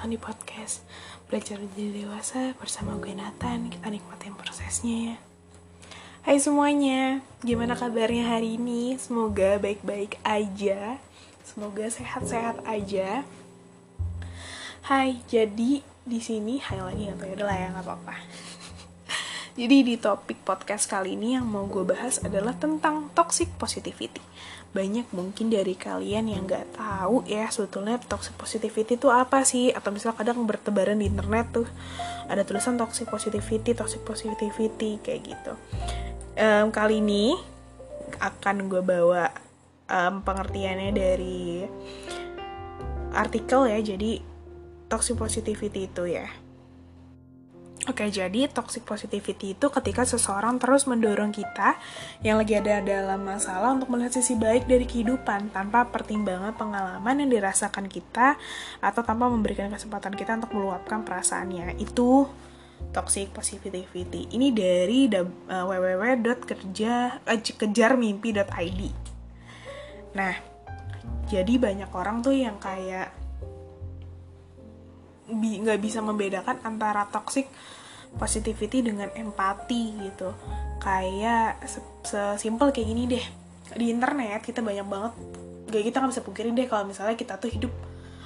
datang di podcast. Belajar Menjadi Dewasa bersama gue Nathan. Kita nikmatin prosesnya ya. Hai semuanya, gimana kabarnya hari ini? Semoga baik-baik aja. Semoga sehat-sehat aja. Hai, jadi di sini hai lagi atau ya lah ya nggak apa-apa. Jadi di topik podcast kali ini yang mau gue bahas adalah tentang toxic positivity. Banyak mungkin dari kalian yang gak tahu ya sebetulnya toxic positivity itu apa sih? Atau misalnya kadang bertebaran di internet tuh ada tulisan toxic positivity, toxic positivity kayak gitu. Um, kali ini akan gue bawa um, pengertiannya dari artikel ya. Jadi toxic positivity itu ya Oke, jadi toxic positivity itu ketika seseorang terus mendorong kita yang lagi ada dalam masalah untuk melihat sisi baik dari kehidupan tanpa pertimbangan pengalaman yang dirasakan kita atau tanpa memberikan kesempatan kita untuk meluapkan perasaannya. Itu toxic positivity. Ini dari uh, www.kejarmimpi.id. Nah, jadi banyak orang tuh yang kayak nggak bi bisa membedakan antara toxic positivity dengan empati gitu. Kayak sesimpel kayak gini deh. Di internet kita banyak banget gak kita nggak bisa pungkirin deh kalau misalnya kita tuh hidup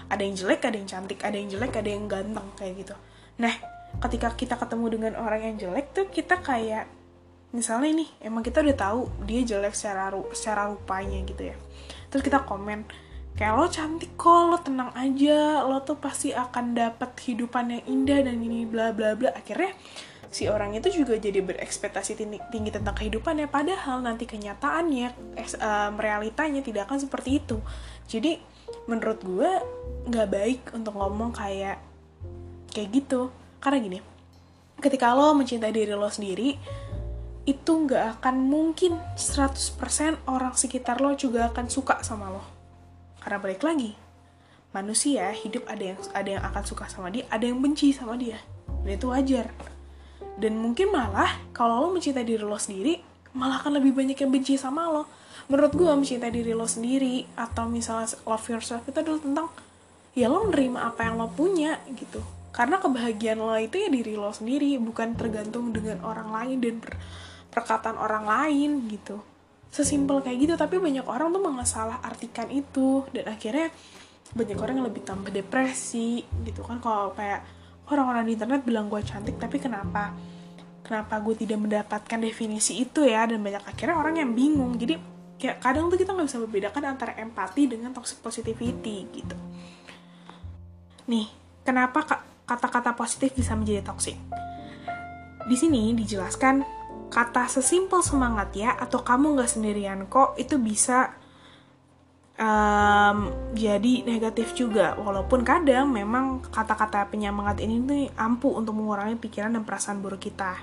ada yang jelek ada yang cantik ada yang jelek ada yang ganteng kayak gitu. Nah ketika kita ketemu dengan orang yang jelek tuh kita kayak misalnya ini emang kita udah tahu dia jelek secara secara rupanya gitu ya. Terus kita komen kayak lo cantik kok lo tenang aja lo tuh pasti akan dapat kehidupan yang indah dan ini bla bla bla. Akhirnya si orang itu juga jadi berekspektasi tinggi, tinggi tentang kehidupannya padahal nanti kenyataannya um, realitanya tidak akan seperti itu. Jadi menurut gue nggak baik untuk ngomong kayak kayak gitu. Karena gini ketika lo mencintai diri lo sendiri itu nggak akan mungkin 100% orang sekitar lo juga akan suka sama lo karena balik lagi, manusia hidup ada yang ada yang akan suka sama dia, ada yang benci sama dia. Dan itu wajar. Dan mungkin malah kalau lo mencintai diri lo sendiri, malah akan lebih banyak yang benci sama lo. Menurut gue mencintai diri lo sendiri atau misalnya love yourself itu adalah tentang ya lo menerima apa yang lo punya gitu. Karena kebahagiaan lo itu ya diri lo sendiri, bukan tergantung dengan orang lain dan perkataan orang lain gitu sesimpel kayak gitu. Tapi banyak orang tuh mengesalah artikan itu. Dan akhirnya banyak orang yang lebih tambah depresi gitu kan. Kalau kayak orang-orang di internet bilang gue cantik tapi kenapa? Kenapa gue tidak mendapatkan definisi itu ya? Dan banyak akhirnya orang yang bingung. Jadi kayak kadang tuh kita nggak bisa membedakan antara empati dengan toxic positivity gitu. Nih kenapa kata-kata positif bisa menjadi toxic? Di sini dijelaskan kata sesimpel semangat ya atau kamu nggak sendirian kok itu bisa um, jadi negatif juga. Walaupun kadang memang kata-kata penyemangat ini tuh ampuh untuk mengurangi pikiran dan perasaan buruk kita.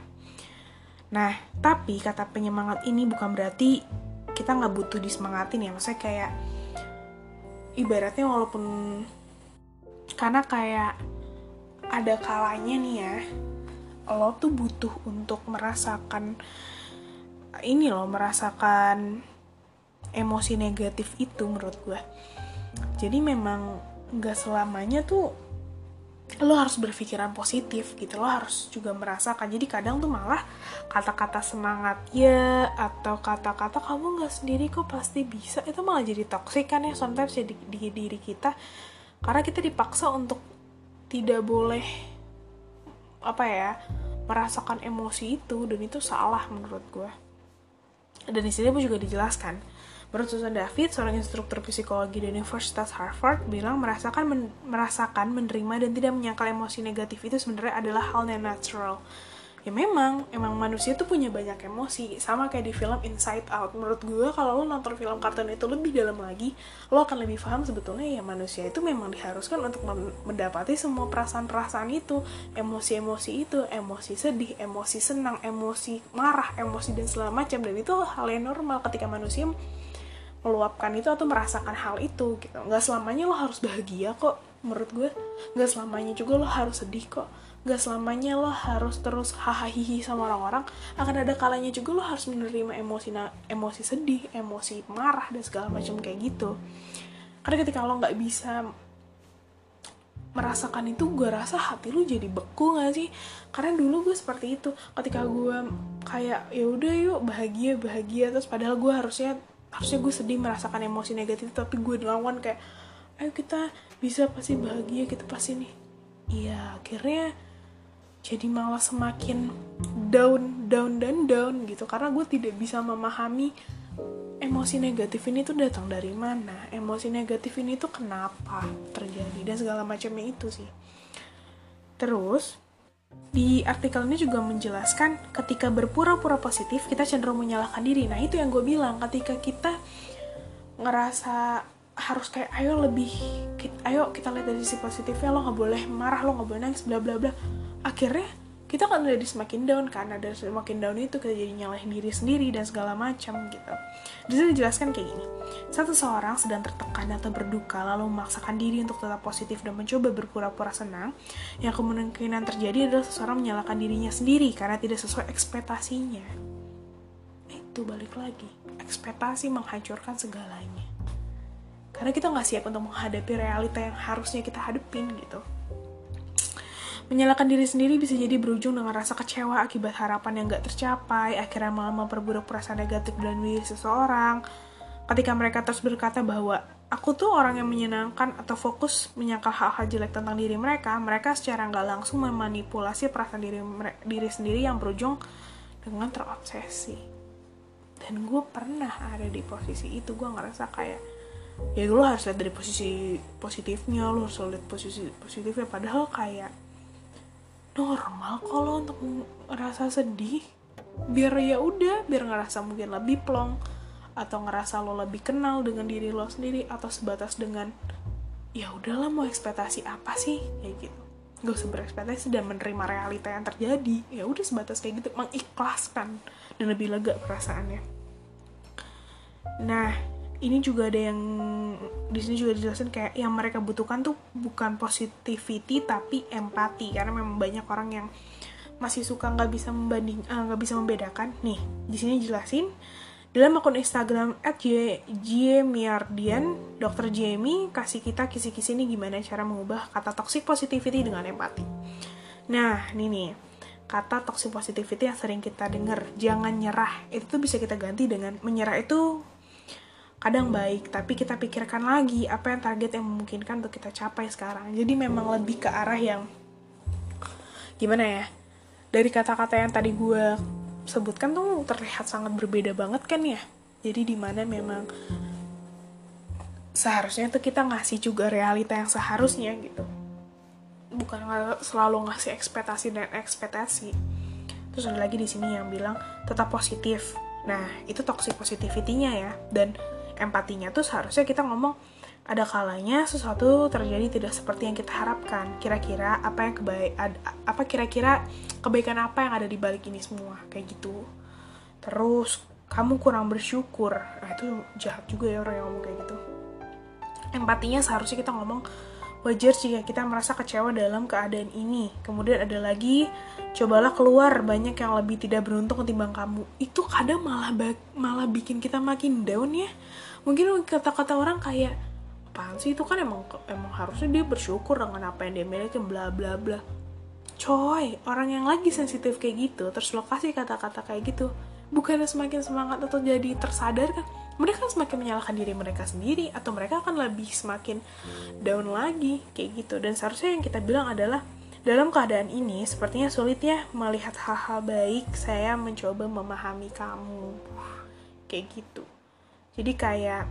Nah tapi kata penyemangat ini bukan berarti kita nggak butuh disemangatin ya. Maksudnya kayak ibaratnya walaupun karena kayak ada kalanya nih ya lo tuh butuh untuk merasakan ini loh merasakan emosi negatif itu menurut gue jadi memang nggak selamanya tuh lo harus berpikiran positif gitu lo harus juga merasakan. Jadi kadang tuh malah kata-kata semangat ya atau kata-kata kamu nggak sendiri kok pasti bisa. Itu malah jadi toksik kan ya sometimes jadi di diri kita. Karena kita dipaksa untuk tidak boleh apa ya merasakan emosi itu dan itu salah menurut gue dan di sini pun juga dijelaskan. Menurut Susan David seorang instruktur psikologi di Universitas Harvard bilang merasakan men merasakan menerima dan tidak menyangkal emosi negatif itu sebenarnya adalah hal yang natural ya memang emang manusia tuh punya banyak emosi. Sama kayak di film Inside Out. Menurut gue kalau lo nonton film kartun itu lebih dalam lagi lo akan lebih paham sebetulnya ya manusia itu memang diharuskan untuk mendapati semua perasaan-perasaan itu. Emosi-emosi itu emosi sedih emosi senang emosi marah emosi dan segala macam. Dan itu hal yang normal ketika manusia meluapkan itu atau merasakan hal itu gitu. Nggak selamanya lo harus bahagia kok menurut gue. Nggak selamanya juga lo harus sedih kok gak selamanya lo harus terus hahaha sama orang-orang akan ada kalanya juga lo harus menerima emosi emosi sedih emosi marah dan segala macam kayak gitu. Karena ketika lo nggak bisa merasakan itu gue rasa hati lu jadi beku gak sih? Karena dulu gue seperti itu. Ketika gue kayak ya udah yuk bahagia bahagia. Terus padahal gue harusnya harusnya gue sedih merasakan emosi negatif tapi gue lawan kayak ayo kita bisa pasti bahagia kita pasti nih. Iya akhirnya jadi malah semakin down down dan down gitu. Karena gue tidak bisa memahami emosi negatif ini tuh datang dari mana emosi negatif ini tuh kenapa terjadi dan segala macamnya itu sih. Terus di artikel ini juga menjelaskan ketika berpura-pura positif kita cenderung menyalahkan diri. Nah itu yang gue bilang ketika kita ngerasa harus kayak ayo lebih ayo kita lihat dari sisi positifnya lo nggak boleh marah lo nggak boleh nangis bla bla bla akhirnya kita kan jadi semakin down kan ada semakin down itu kita jadi nyalahin diri sendiri dan segala macam gitu. Di sini dijelaskan kayak gini saat seseorang sedang tertekan atau berduka lalu memaksakan diri untuk tetap positif dan mencoba berpura-pura senang yang kemungkinan terjadi adalah seseorang menyalahkan dirinya sendiri karena tidak sesuai ekspektasinya. Itu balik lagi ekspektasi menghancurkan segalanya. Karena kita nggak siap untuk menghadapi realita yang harusnya kita hadepin gitu Menyalahkan diri sendiri bisa jadi berujung dengan rasa kecewa akibat harapan yang gak tercapai, akhirnya malah memperburuk perasaan negatif dan diri seseorang. Ketika mereka terus berkata bahwa aku tuh orang yang menyenangkan atau fokus menyangkal hal-hal jelek tentang diri mereka, mereka secara nggak langsung memanipulasi perasaan diri, diri sendiri yang berujung dengan terobsesi. Dan gue pernah ada di posisi itu, gue ngerasa kayak ya lo harus lihat dari posisi positifnya, lo harus lihat posisi positifnya, padahal kayak normal kalau untuk ngerasa sedih biar ya udah biar ngerasa mungkin lebih plong atau ngerasa lo lebih kenal dengan diri lo sendiri atau sebatas dengan ya udahlah mau ekspektasi apa sih? Kayak gitu. Gak usah berekspektasi dan menerima realita yang terjadi. Ya udah sebatas kayak gitu mengikhlaskan dan lebih lega perasaannya. Nah ini juga ada yang di sini juga dijelasin kayak yang mereka butuhkan tuh bukan positivity tapi empati karena memang banyak orang yang masih suka nggak bisa membanding eh, nggak uh, bisa membedakan nih di sini jelasin dalam akun Instagram @jmiardian Dr. Jamie kasih kita kisi-kisi ini gimana cara mengubah kata toxic positivity dengan empati. Nah, ini nih kata toxic positivity yang sering kita dengar, jangan nyerah. Itu tuh bisa kita ganti dengan menyerah itu kadang baik tapi kita pikirkan lagi apa yang target yang memungkinkan untuk kita capai sekarang. Jadi memang lebih ke arah yang gimana ya dari kata-kata yang tadi gue sebutkan tuh terlihat sangat berbeda banget kan ya? Jadi di mana memang seharusnya tuh kita ngasih juga realita yang seharusnya gitu. Bukan selalu ngasih ekspektasi dan ekspektasi. Terus ada lagi di sini yang bilang tetap positif. Nah itu toxic positivity-nya ya. Dan empatinya tuh seharusnya kita ngomong ada kalanya sesuatu terjadi tidak seperti yang kita harapkan. Kira-kira apa yang kebaik apa kira-kira kebaikan apa yang ada di balik ini semua kayak gitu. Terus kamu kurang bersyukur. Nah, itu jahat juga ya orang yang ngomong kayak gitu. Empatinya seharusnya kita ngomong Wajar jika kita merasa kecewa dalam keadaan ini. Kemudian ada lagi, cobalah keluar banyak yang lebih tidak beruntung ketimbang kamu. Itu kadang malah malah bikin kita makin down ya. Mungkin kata-kata orang kayak apaan sih itu kan emang emang harusnya dia bersyukur dengan apa yang dia miliki bla bla bla. Coy, orang yang lagi sensitif kayak gitu, terus lokasi kata-kata kayak gitu, bukannya semakin semangat atau jadi tersadar kan mereka semakin menyalahkan diri mereka sendiri atau mereka akan lebih semakin down lagi kayak gitu. Dan seharusnya yang kita bilang adalah dalam keadaan ini sepertinya sulit ya melihat hal-hal baik saya mencoba memahami kamu. Kayak gitu. Jadi kayak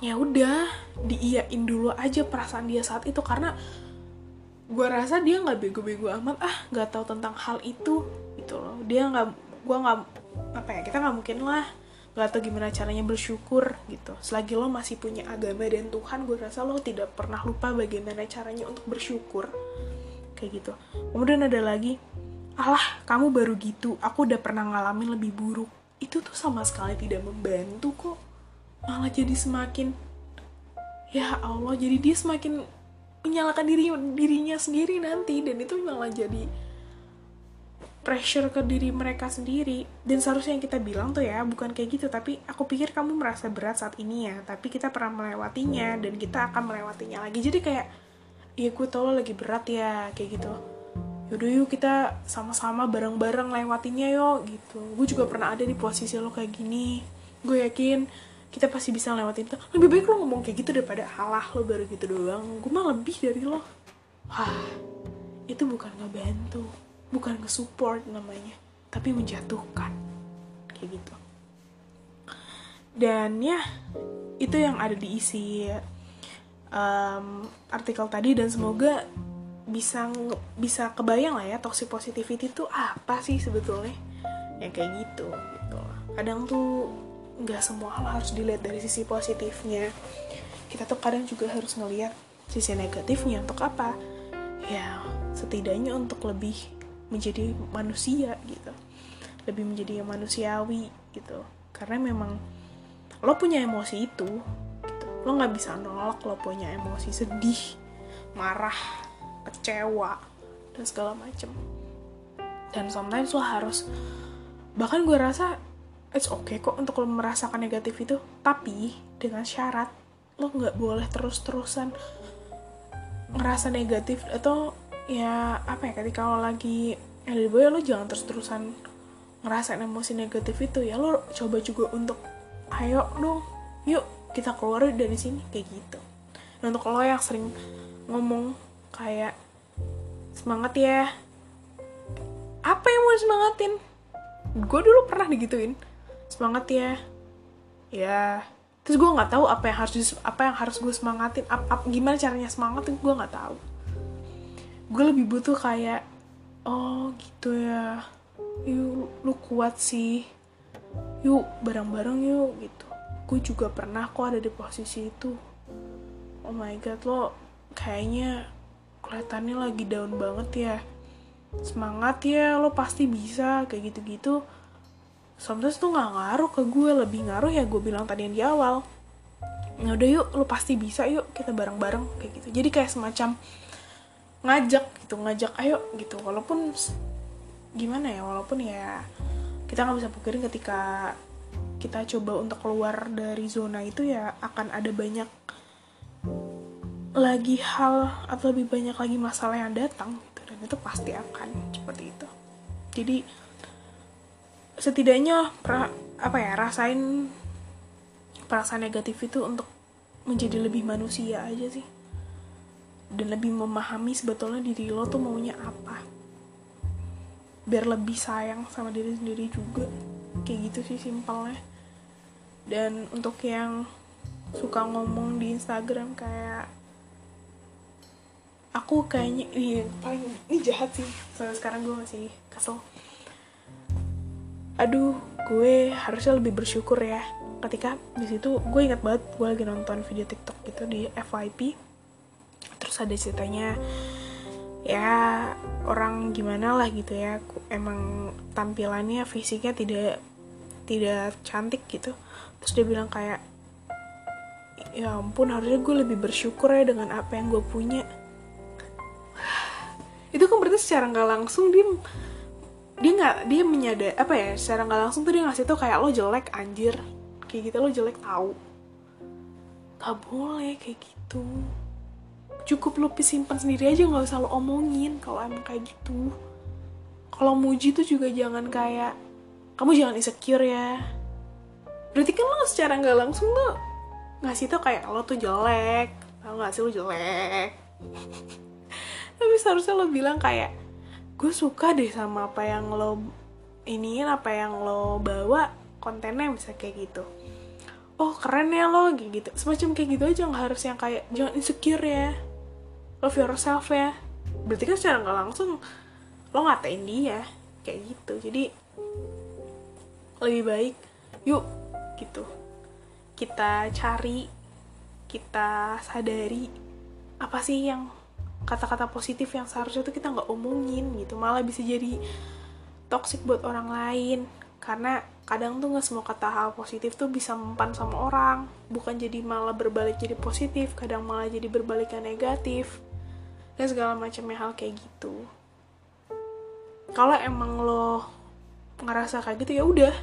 ya udah diiyain dulu aja perasaan dia saat itu. Karena gue rasa dia nggak bego-bego amat ah nggak tahu tentang hal itu gitu loh. Dia nggak gue nggak apa ya kita nggak mungkin lah nggak tahu gimana caranya bersyukur gitu. Selagi lo masih punya agama dan Tuhan gue rasa lo tidak pernah lupa bagaimana caranya untuk bersyukur. Kayak gitu. Kemudian ada lagi Allah kamu baru gitu aku udah pernah ngalamin lebih buruk. Itu tuh sama sekali tidak membantu kok. Malah jadi semakin ya Allah jadi dia semakin menyalahkan diri dirinya sendiri nanti. Dan itu malah jadi pressure ke diri mereka sendiri. Dan seharusnya yang kita bilang tuh ya bukan kayak gitu. Tapi aku pikir kamu merasa berat saat ini ya. Tapi kita pernah melewatinya dan kita akan melewatinya lagi. Jadi kayak iya gue tau lo lagi berat ya kayak gitu. Yaudah yuk kita sama-sama bareng-bareng lewatinnya yuk gitu. Gue juga pernah ada di posisi lo kayak gini. Gue yakin kita pasti bisa lewatin itu. Lebih baik lo ngomong kayak gitu daripada halah lo baru gitu doang. Gue mah lebih dari lo. Wah itu bukan ngebantu bukan nge-support namanya tapi menjatuhkan. Kayak gitu. Dan ya itu yang ada di isi um, artikel tadi dan semoga bisa bisa kebayang lah ya toxic positivity itu apa sih sebetulnya? Yang kayak gitu gitu. Kadang tuh nggak semua hal harus dilihat dari sisi positifnya. Kita tuh kadang juga harus ngelihat sisi negatifnya untuk apa? Ya setidaknya untuk lebih menjadi manusia gitu. Lebih menjadi manusiawi gitu. Karena memang lo punya emosi itu gitu. lo nggak bisa nolak lo punya emosi sedih marah kecewa dan segala macem. Dan sometimes lo harus bahkan gue rasa it's okay kok untuk lo merasakan negatif itu tapi dengan syarat lo nggak boleh terus-terusan ngerasa negatif atau ya apa ya ketika lo lagi ada boy lo jangan terus-terusan ngerasain emosi negatif itu ya. Lo coba juga untuk ayo dong yuk kita keluar dari sini kayak gitu. Dan untuk lo yang sering ngomong kayak semangat ya. Apa yang mau semangatin gue dulu pernah digituin semangat ya. Ya terus gue nggak tahu apa yang harus apa yang harus gue semangatin ap, ap, gimana caranya semangat gue nggak tahu gue lebih butuh kayak oh gitu ya. Yuk lu kuat sih. Yuk bareng-bareng yuk gitu. Gue juga pernah kok ada di posisi itu. Oh my god lo kayaknya kelihatannya lagi down banget ya. Semangat ya lo pasti bisa kayak gitu-gitu. Sometimes tuh nggak ngaruh ke gue lebih ngaruh ya gue bilang tadi yang di awal. Ya udah yuk lo pasti bisa yuk kita bareng-bareng kayak gitu. Jadi kayak semacam ngajak gitu ngajak ayo gitu. Walaupun gimana ya walaupun ya kita nggak bisa pikirin ketika kita coba untuk keluar dari zona itu ya akan ada banyak lagi hal atau lebih banyak lagi masalah yang datang gitu. Dan itu pasti akan seperti itu. Jadi setidaknya pra, apa ya rasain perasaan negatif itu untuk menjadi lebih manusia aja sih dan lebih memahami sebetulnya diri lo tuh maunya apa. Biar lebih sayang sama diri sendiri juga. Kayak gitu sih simpelnya. Dan untuk yang suka ngomong di Instagram kayak aku kayaknya ini paling ini jahat sih. Soalnya sekarang gue masih kesel. Aduh gue harusnya lebih bersyukur ya. Ketika di situ gue ingat banget gue lagi nonton video TikTok gitu di FYP terus ada ceritanya ya orang gimana lah gitu ya emang tampilannya fisiknya tidak tidak cantik gitu. Terus dia bilang kayak ya ampun harusnya gue lebih bersyukur ya dengan apa yang gue punya. Itu kan berarti secara nggak langsung dia dia nggak dia menyadar apa ya secara nggak langsung tuh dia ngasih tuh kayak lo jelek anjir. Kayak gitu lo jelek tahu gak boleh kayak gitu cukup lu simpan sendiri aja nggak usah lo omongin kalau emang kayak gitu. Kalau muji tuh juga jangan kayak kamu jangan insecure ya. Berarti kan lo secara nggak langsung tuh ngasih tuh kayak lo tuh jelek. Tau gak sih lo jelek? Tapi seharusnya lo bilang kayak gue suka deh sama apa yang lo iniin apa yang lo bawa kontennya bisa kayak gitu. Oh keren ya lo gitu. Semacam kayak gitu aja nggak harus yang kayak jangan insecure ya love yourself ya. Berarti kan secara nggak langsung lo ngatain dia kayak gitu. Jadi lebih baik yuk gitu. Kita cari kita sadari apa sih yang kata-kata positif yang seharusnya tuh kita nggak omongin gitu. Malah bisa jadi toxic buat orang lain. Karena kadang tuh nggak semua kata hal positif tuh bisa mempan sama orang. Bukan jadi malah berbalik jadi positif kadang malah jadi berbaliknya negatif dan segala macamnya hal kayak gitu. Kalau emang lo ngerasa kayak gitu ya udah.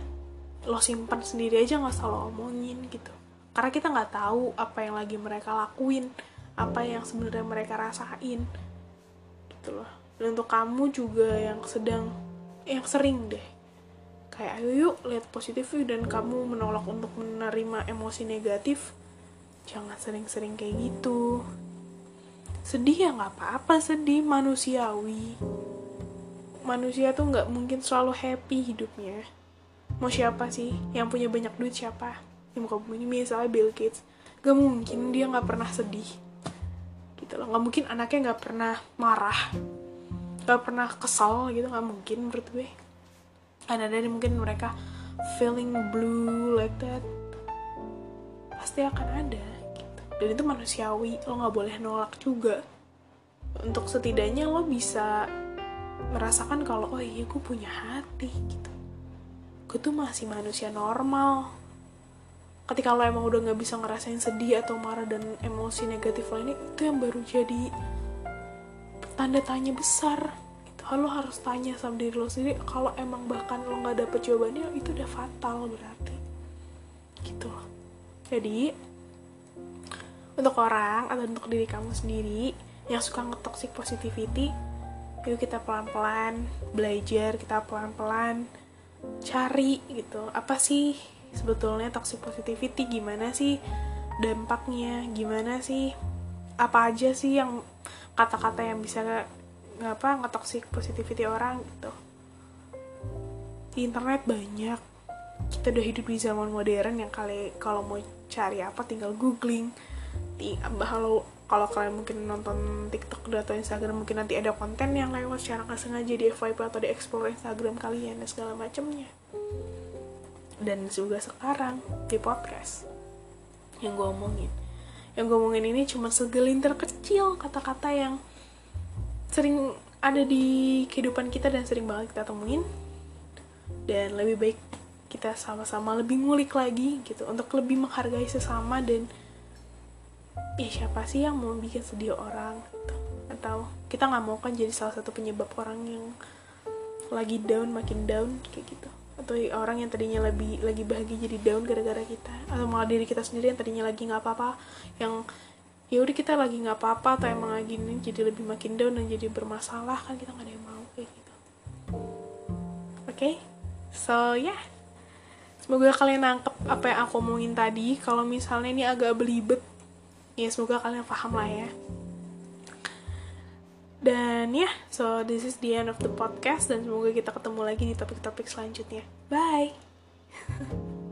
Lo simpan sendiri aja nggak usah lo omongin gitu. Karena kita nggak tahu apa yang lagi mereka lakuin apa yang sebenarnya mereka rasain gitu loh. Dan untuk kamu juga yang sedang yang sering deh. Kayak ayo yuk lihat positif yuk dan kamu menolak untuk menerima emosi negatif jangan sering-sering kayak gitu sedih ya nggak apa-apa sedih manusiawi. Manusia tuh nggak mungkin selalu happy hidupnya. Mau siapa sih? Yang punya banyak duit siapa? Yang muka bumi ini misalnya Bill Gates. Gak mungkin dia nggak pernah sedih. Gitu loh. Nggak mungkin anaknya nggak pernah marah. Nggak pernah kesal gitu nggak mungkin menurut gue. Ada dari mungkin mereka feeling blue like that pasti akan ada. Dan itu manusiawi lo nggak boleh nolak juga. Untuk setidaknya lo bisa merasakan kalau oh iya gue punya hati gitu. Gue tuh masih manusia normal. Ketika lo emang udah nggak bisa ngerasain sedih atau marah dan emosi negatif lainnya itu yang baru jadi tanda tanya besar. Itu lo harus tanya sama diri lo sendiri kalau emang bahkan lo nggak dapet jawabannya itu udah fatal berarti. Gitu. Jadi untuk orang atau untuk diri kamu sendiri yang suka ngetoxic positivity yuk kita pelan-pelan belajar kita pelan-pelan cari gitu. Apa sih sebetulnya toxic positivity? Gimana sih dampaknya? Gimana sih apa aja sih yang kata-kata yang bisa apa ngetoxic positivity orang gitu? Di internet banyak. Kita udah hidup di zaman modern yang kali kalau mau cari apa tinggal googling kalau kalau kalian mungkin nonton TikTok atau Instagram mungkin nanti ada konten yang lewat secara nggak sengaja di FYP atau di explore Instagram kalian dan segala macamnya dan juga sekarang di podcast yang gue omongin. Yang gue omongin ini cuma segelintir kecil kata-kata yang sering ada di kehidupan kita dan sering banget kita temuin. Dan lebih baik kita sama-sama lebih ngulik lagi gitu untuk lebih menghargai sesama dan ya siapa sih yang mau bikin sedih orang gitu. atau kita nggak mau kan jadi salah satu penyebab orang yang lagi down makin down kayak gitu atau orang yang tadinya lebih lagi bahagia jadi down gara-gara kita atau malah diri kita sendiri yang tadinya lagi nggak apa-apa yang ya udah kita lagi nggak apa-apa atau emang lagi ini jadi lebih makin down dan jadi bermasalah kan kita nggak ada yang mau kayak gitu oke okay? so ya yeah. semoga kalian nangkep apa yang aku omongin tadi kalau misalnya ini agak belibet ya semoga kalian paham lah ya. Dan ya yeah, so this is the end of the podcast dan semoga kita ketemu lagi di topik-topik selanjutnya. Bye